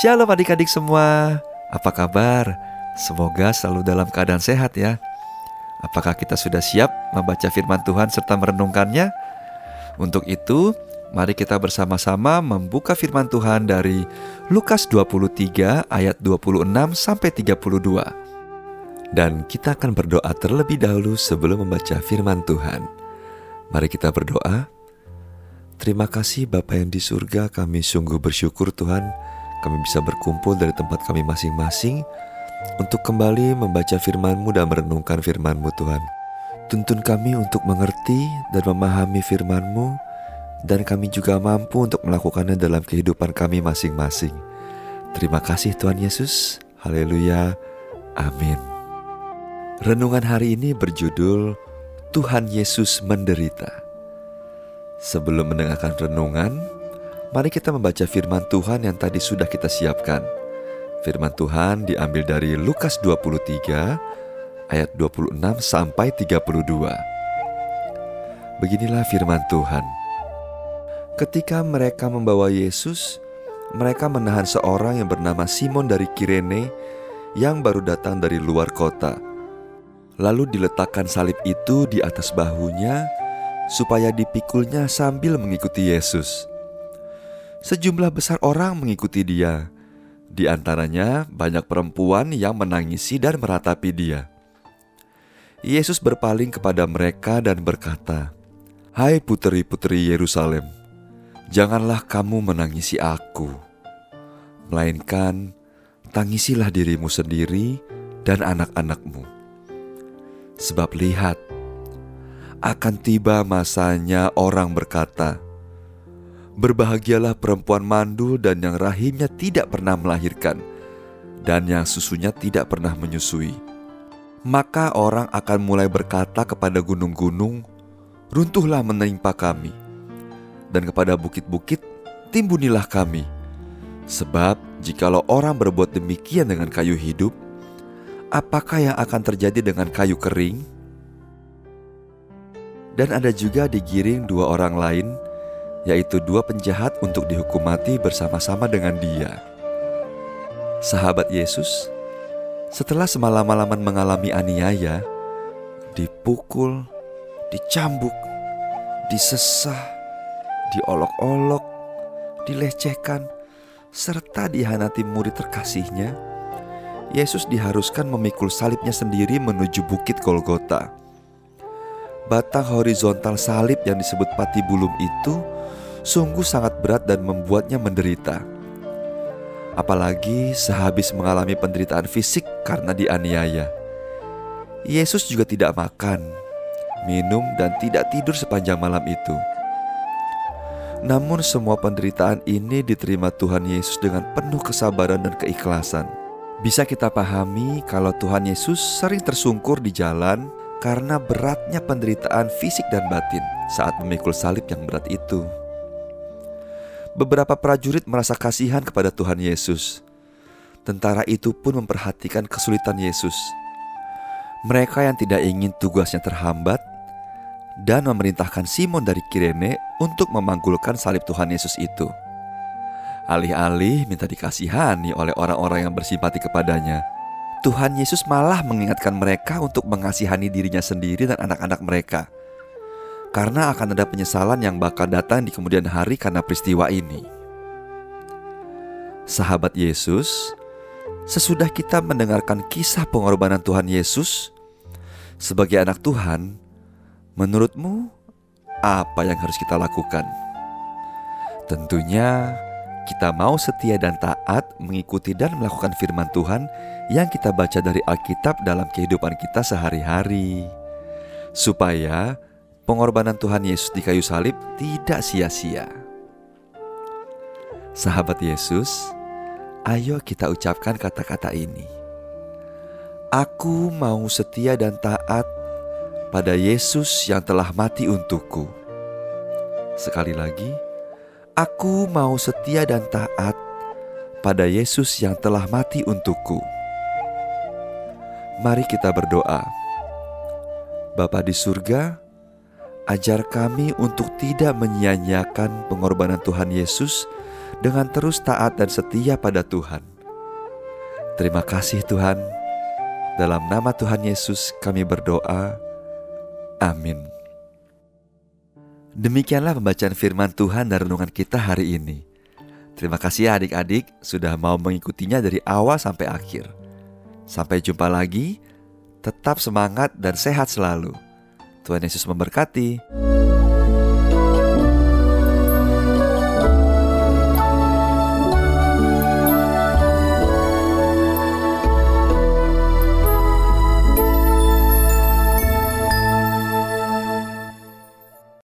Shalom adik-adik semua, apa kabar? Semoga selalu dalam keadaan sehat ya. Apakah kita sudah siap membaca firman Tuhan serta merenungkannya? Untuk itu, mari kita bersama-sama membuka firman Tuhan dari Lukas 23 ayat 26 sampai 32. Dan kita akan berdoa terlebih dahulu sebelum membaca firman Tuhan. Mari kita berdoa. Terima kasih Bapa yang di surga, kami sungguh bersyukur Tuhan, kami bisa berkumpul dari tempat kami masing-masing untuk kembali membaca firman-Mu dan merenungkan firman-Mu Tuhan. Tuntun kami untuk mengerti dan memahami firman-Mu dan kami juga mampu untuk melakukannya dalam kehidupan kami masing-masing. Terima kasih Tuhan Yesus. Haleluya. Amin. Renungan hari ini berjudul Tuhan Yesus menderita. Sebelum mendengarkan renungan, mari kita membaca firman Tuhan yang tadi sudah kita siapkan. Firman Tuhan diambil dari Lukas 23 ayat 26 sampai 32. Beginilah firman Tuhan. Ketika mereka membawa Yesus, mereka menahan seorang yang bernama Simon dari Kirene yang baru datang dari luar kota. Lalu diletakkan salib itu di atas bahunya supaya dipikulnya sambil mengikuti Yesus. Sejumlah besar orang mengikuti dia. Di antaranya banyak perempuan yang menangisi dan meratapi dia. Yesus berpaling kepada mereka dan berkata, "Hai puteri-puteri Yerusalem, janganlah kamu menangisi aku, melainkan tangisilah dirimu sendiri dan anak-anakmu. Sebab lihat, akan tiba masanya orang berkata, Berbahagialah perempuan mandul dan yang rahimnya tidak pernah melahirkan, dan yang susunya tidak pernah menyusui. Maka orang akan mulai berkata kepada gunung-gunung, Runtuhlah menimpa kami, dan kepada bukit-bukit, timbunilah kami. Sebab jikalau orang berbuat demikian dengan kayu hidup, apakah yang akan terjadi dengan kayu kering?' Dan ada juga digiring dua orang lain, yaitu dua penjahat untuk dihukum mati bersama-sama dengan dia. Sahabat Yesus, setelah semalam-malaman mengalami aniaya, dipukul, dicambuk, disesah, diolok-olok, dilecehkan, serta dihanati murid terkasihnya, Yesus diharuskan memikul salibnya sendiri menuju bukit Golgota batang horizontal salib yang disebut patibulum itu sungguh sangat berat dan membuatnya menderita. Apalagi sehabis mengalami penderitaan fisik karena dianiaya. Yesus juga tidak makan, minum, dan tidak tidur sepanjang malam itu. Namun semua penderitaan ini diterima Tuhan Yesus dengan penuh kesabaran dan keikhlasan. Bisa kita pahami kalau Tuhan Yesus sering tersungkur di jalan karena beratnya penderitaan fisik dan batin saat memikul salib yang berat itu. Beberapa prajurit merasa kasihan kepada Tuhan Yesus. Tentara itu pun memperhatikan kesulitan Yesus. Mereka yang tidak ingin tugasnya terhambat dan memerintahkan Simon dari Kirene untuk memanggulkan salib Tuhan Yesus itu. Alih-alih minta dikasihani oleh orang-orang yang bersimpati kepadanya, Tuhan Yesus malah mengingatkan mereka untuk mengasihani dirinya sendiri dan anak-anak mereka. Karena akan ada penyesalan yang bakal datang di kemudian hari karena peristiwa ini. Sahabat Yesus, sesudah kita mendengarkan kisah pengorbanan Tuhan Yesus sebagai anak Tuhan, menurutmu apa yang harus kita lakukan? Tentunya kita mau setia dan taat mengikuti dan melakukan firman Tuhan yang kita baca dari Alkitab dalam kehidupan kita sehari-hari, supaya pengorbanan Tuhan Yesus di kayu salib tidak sia-sia. Sahabat Yesus, ayo kita ucapkan kata-kata ini. Aku mau setia dan taat pada Yesus yang telah mati untukku. Sekali lagi, Aku mau setia dan taat pada Yesus yang telah mati untukku. Mari kita berdoa. Bapa di surga, ajar kami untuk tidak menyia-nyiakan pengorbanan Tuhan Yesus dengan terus taat dan setia pada Tuhan. Terima kasih Tuhan. Dalam nama Tuhan Yesus kami berdoa. Amin. Demikianlah pembacaan firman Tuhan dan renungan kita hari ini. Terima kasih ya adik-adik sudah mau mengikutinya dari awal sampai akhir. Sampai jumpa lagi. Tetap semangat dan sehat selalu. Tuhan Yesus memberkati.